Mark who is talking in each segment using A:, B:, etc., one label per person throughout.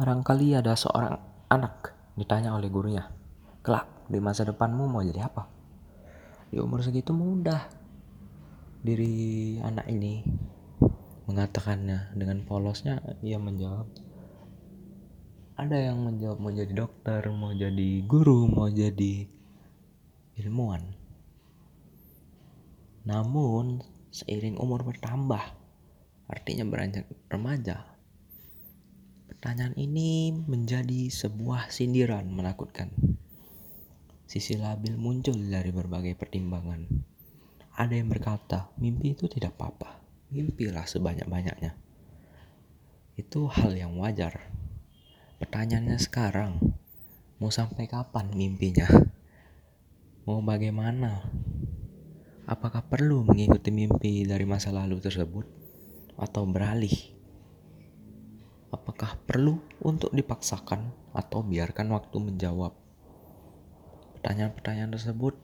A: Barangkali ada seorang anak ditanya oleh gurunya, kelak di masa depanmu mau jadi apa? Di umur segitu mudah. Diri anak ini mengatakannya dengan polosnya ia menjawab ada yang menjawab mau jadi dokter mau jadi guru mau jadi ilmuwan namun seiring umur bertambah artinya beranjak remaja pertanyaan ini menjadi sebuah sindiran menakutkan sisi labil muncul dari berbagai pertimbangan ada yang berkata mimpi itu tidak apa-apa mimpilah sebanyak-banyaknya. Itu hal yang wajar. Pertanyaannya sekarang, mau sampai kapan mimpinya? Mau bagaimana? Apakah perlu mengikuti mimpi dari masa lalu tersebut atau beralih? Apakah perlu untuk dipaksakan atau biarkan waktu menjawab? Pertanyaan-pertanyaan tersebut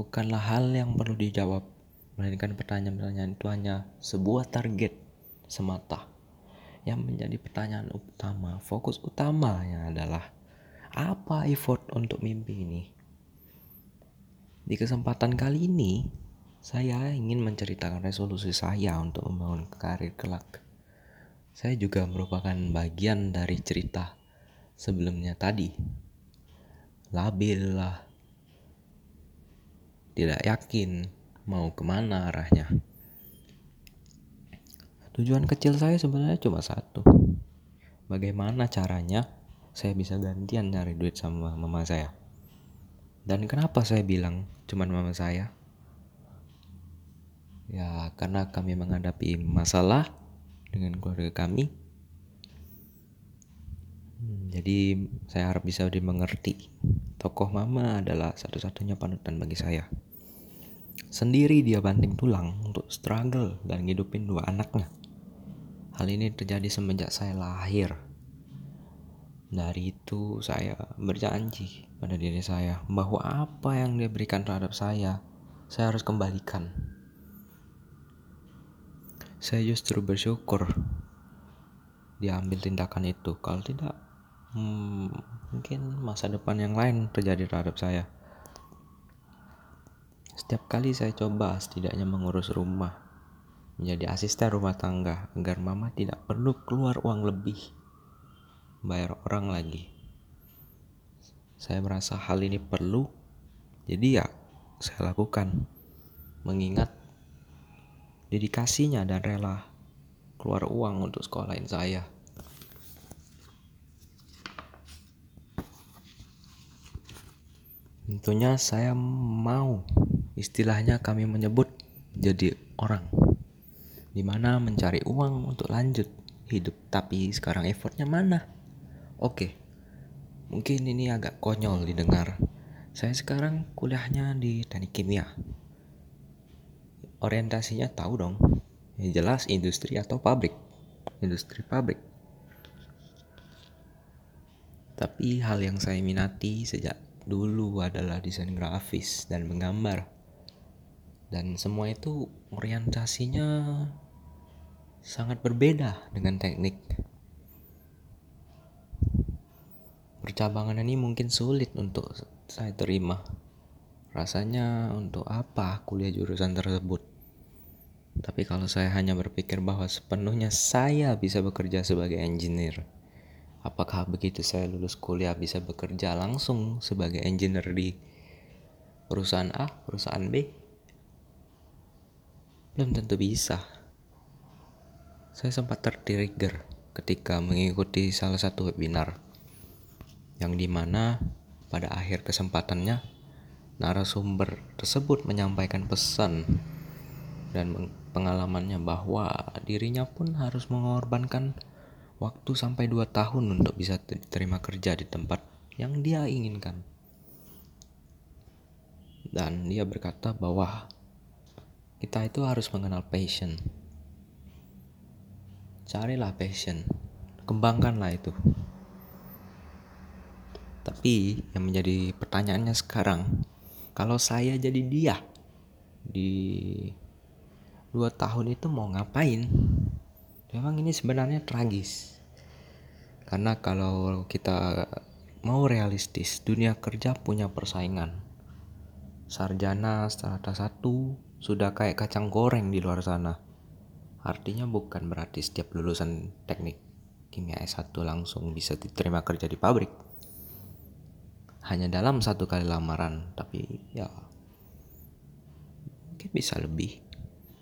A: bukanlah hal yang perlu dijawab melainkan pertanyaan-pertanyaan itu hanya sebuah target semata. Yang menjadi pertanyaan utama fokus utamanya adalah apa effort untuk mimpi ini? Di kesempatan kali ini saya ingin menceritakan resolusi saya untuk membangun karir kelak saya juga merupakan bagian dari cerita sebelumnya tadi labil lah tidak yakin mau ke mana arahnya. Tujuan kecil saya sebenarnya cuma satu. Bagaimana caranya saya bisa gantian nyari duit sama mama saya. Dan kenapa saya bilang cuma mama saya? Ya karena kami menghadapi masalah dengan keluarga kami. Hmm, jadi saya harap bisa dimengerti. Tokoh mama adalah satu-satunya panutan bagi saya. Sendiri dia banting tulang untuk struggle dan ngidupin dua anaknya. Hal ini terjadi semenjak saya lahir. Dari itu saya berjanji pada diri saya bahwa apa yang dia berikan terhadap saya, saya harus kembalikan. Saya justru bersyukur diambil tindakan itu. Kalau tidak, hmm, mungkin masa depan yang lain terjadi terhadap saya. Setiap kali saya coba setidaknya mengurus rumah, menjadi asisten rumah tangga agar mama tidak perlu keluar uang lebih, bayar orang lagi. Saya merasa hal ini perlu, jadi ya saya lakukan. Mengingat dedikasinya dan rela keluar uang untuk sekolahin saya. Tentunya saya mau istilahnya kami menyebut jadi orang di mana mencari uang untuk lanjut hidup. Tapi sekarang effortnya mana? Oke mungkin ini agak konyol didengar. Saya sekarang kuliahnya di teknik kimia orientasinya tahu dong. Ya jelas industri atau pabrik. Industri pabrik. Tapi hal yang saya minati sejak dulu adalah desain grafis dan menggambar. Dan semua itu orientasinya sangat berbeda dengan teknik. Percabangan ini mungkin sulit untuk saya terima. Rasanya untuk apa kuliah jurusan tersebut tapi kalau saya hanya berpikir bahwa sepenuhnya saya bisa bekerja sebagai engineer apakah begitu saya lulus kuliah bisa bekerja langsung sebagai engineer di perusahaan A, perusahaan B, belum tentu bisa. Saya sempat tertrigger ketika mengikuti salah satu webinar yang di mana pada akhir kesempatannya narasumber tersebut menyampaikan pesan dan pengalamannya bahwa dirinya pun harus mengorbankan waktu sampai 2 tahun untuk bisa diterima kerja di tempat yang dia inginkan. Dan dia berkata bahwa kita itu harus mengenal passion. Carilah passion, kembangkanlah itu. Tapi yang menjadi pertanyaannya sekarang, kalau saya jadi dia di dua tahun itu mau ngapain? Memang ini sebenarnya tragis. karena kalau kita mau realistis dunia kerja punya persaingan sarjana strata satu sudah kayak kacang goreng di luar sana artinya bukan berarti setiap lulusan teknik kimia S1 langsung bisa diterima kerja di pabrik hanya dalam satu kali lamaran tapi ya mungkin bisa lebih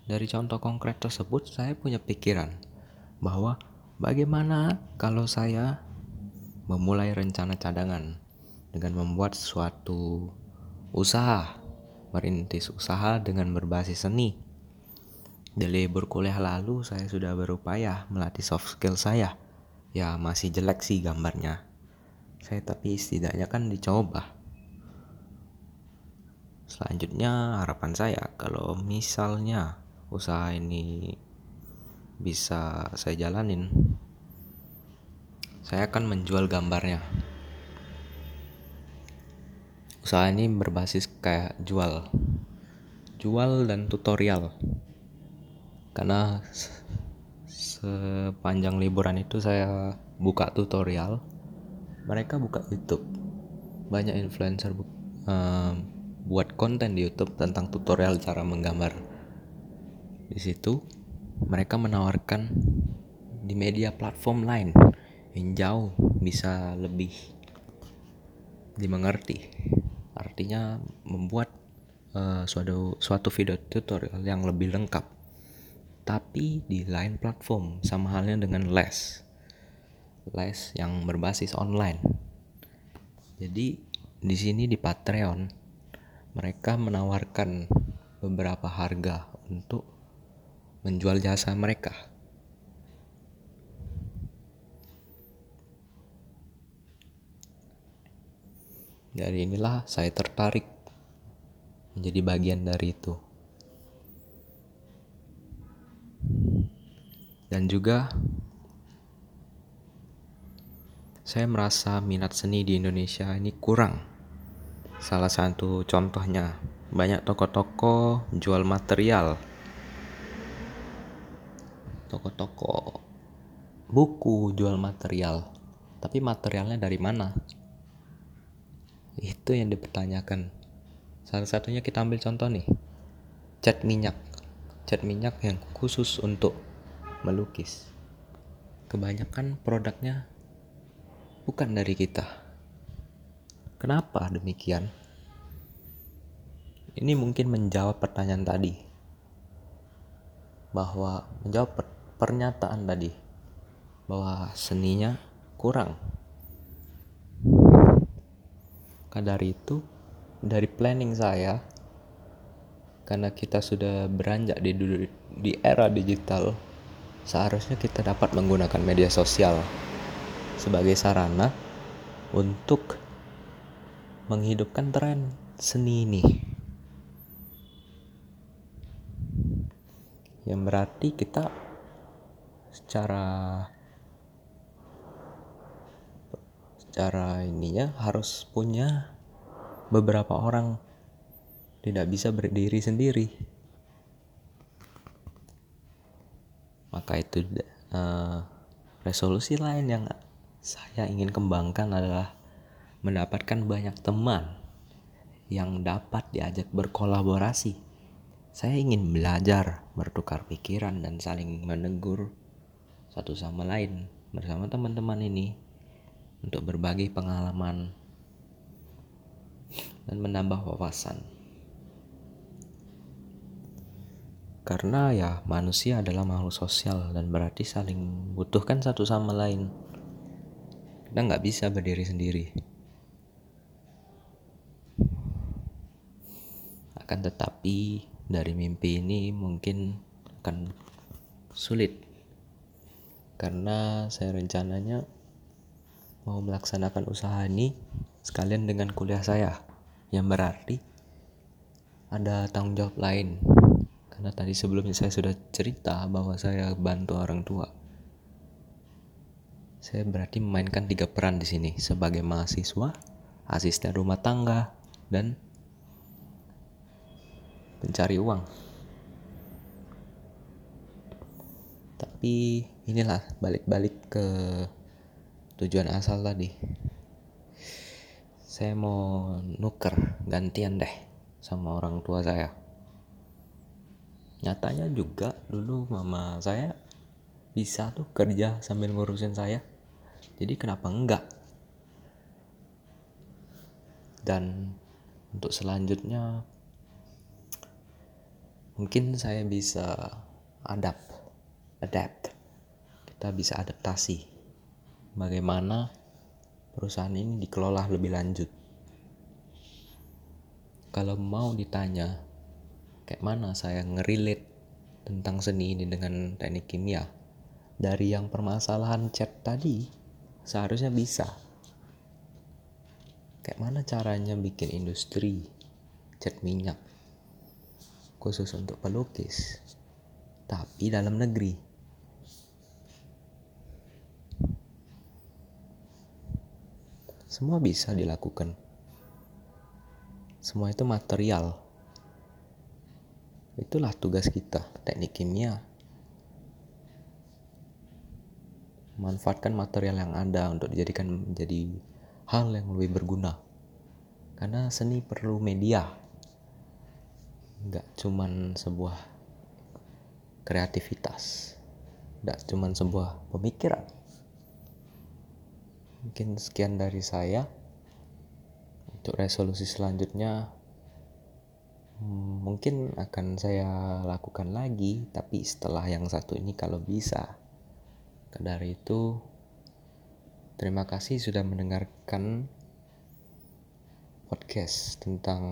A: dari contoh konkret tersebut saya punya pikiran bahwa bagaimana kalau saya memulai rencana cadangan dengan membuat suatu usaha, merintis usaha dengan berbasis seni. Di libur kuliah lalu saya sudah berupaya melatih soft skill saya. Ya masih jelek sih gambarnya. Saya tapi setidaknya kan dicoba. Selanjutnya harapan saya kalau misalnya usaha ini bisa saya jalanin saya akan menjual gambarnya. Usaha ini berbasis kayak jual, jual dan tutorial. Karena sepanjang liburan itu saya buka tutorial, mereka buka YouTube. Banyak influencer bu uh, buat konten di YouTube tentang tutorial cara menggambar. Di situ mereka menawarkan di media platform lain yang jauh bisa lebih dimengerti. Artinya membuat uh, suatu suatu video tutorial yang lebih lengkap tapi di lain platform sama halnya dengan les. Les yang berbasis online. Jadi di sini di Patreon mereka menawarkan beberapa harga untuk menjual jasa mereka Dari inilah saya tertarik menjadi bagian dari itu. Dan juga saya merasa minat seni di Indonesia ini kurang. Salah satu contohnya, banyak toko-toko jual material. Toko-toko buku jual material. Tapi materialnya dari mana? Itu yang dipertanyakan. Salah satunya kita ambil contoh nih. Cat minyak. Cat minyak yang khusus untuk melukis. Kebanyakan produknya bukan dari kita. Kenapa demikian? Ini mungkin menjawab pertanyaan tadi. Bahwa menjawab pernyataan tadi bahwa seninya kurang maka dari itu, dari planning saya, karena kita sudah beranjak di, di era digital, seharusnya kita dapat menggunakan media sosial sebagai sarana untuk menghidupkan tren seni ini. Yang berarti kita secara secara ininya harus punya beberapa orang tidak bisa berdiri sendiri. Maka itu uh, resolusi lain yang saya ingin kembangkan adalah mendapatkan banyak teman yang dapat diajak berkolaborasi. Saya ingin belajar bertukar pikiran dan saling menegur satu sama lain bersama teman-teman ini untuk berbagi pengalaman dan menambah wawasan. Karena ya manusia adalah makhluk sosial dan berarti saling butuhkan satu sama lain. Kita nggak bisa berdiri sendiri. Akan tetapi dari mimpi ini mungkin akan sulit karena saya rencananya mau melaksanakan usaha ini sekalian dengan kuliah saya yang berarti ada tanggung jawab lain. Karena tadi sebelumnya saya sudah cerita bahwa saya bantu orang tua. Saya berarti memainkan tiga peran di sini sebagai mahasiswa asisten rumah tangga dan pencari uang. Tapi inilah balik-balik ke tujuan asal tadi. Saya mau nuker gantian deh sama orang tua saya. Nyatanya juga dulu mama saya bisa tuh kerja sambil ngurusin saya. Jadi kenapa enggak? Dan untuk selanjutnya mungkin saya bisa adapt adapt kita bisa adaptasi bagaimana perusahaan ini dikelola lebih lanjut. Kalau mau ditanya kayak mana saya ngerilit tentang seni ini dengan teknik kimia? Dari yang permasalahan chat tadi seharusnya bisa. Kayak mana caranya bikin industri cat minyak khusus untuk pelukis tapi dalam negeri semua bisa dilakukan. Semua itu material. Itulah tugas kita teknik kimia. Manfaatkan material yang ada untuk dijadikan menjadi hal yang lebih berguna. Karena seni perlu media. Nggak cuman sebuah kreativitas. Nggak cuman sebuah pemikiran mungkin sekian dari saya untuk resolusi selanjutnya hmm, mungkin akan saya lakukan lagi tapi setelah yang satu ini kalau bisa dari itu Terima kasih sudah mendengarkan podcast tentang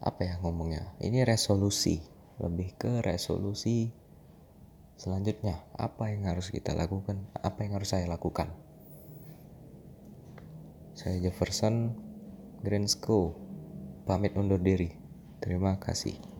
A: apa ya ngomongnya. Ini resolusi, lebih ke resolusi selanjutnya. Apa yang harus kita lakukan? Apa yang harus saya lakukan? Saya Jefferson Green School pamit undur diri. Terima kasih.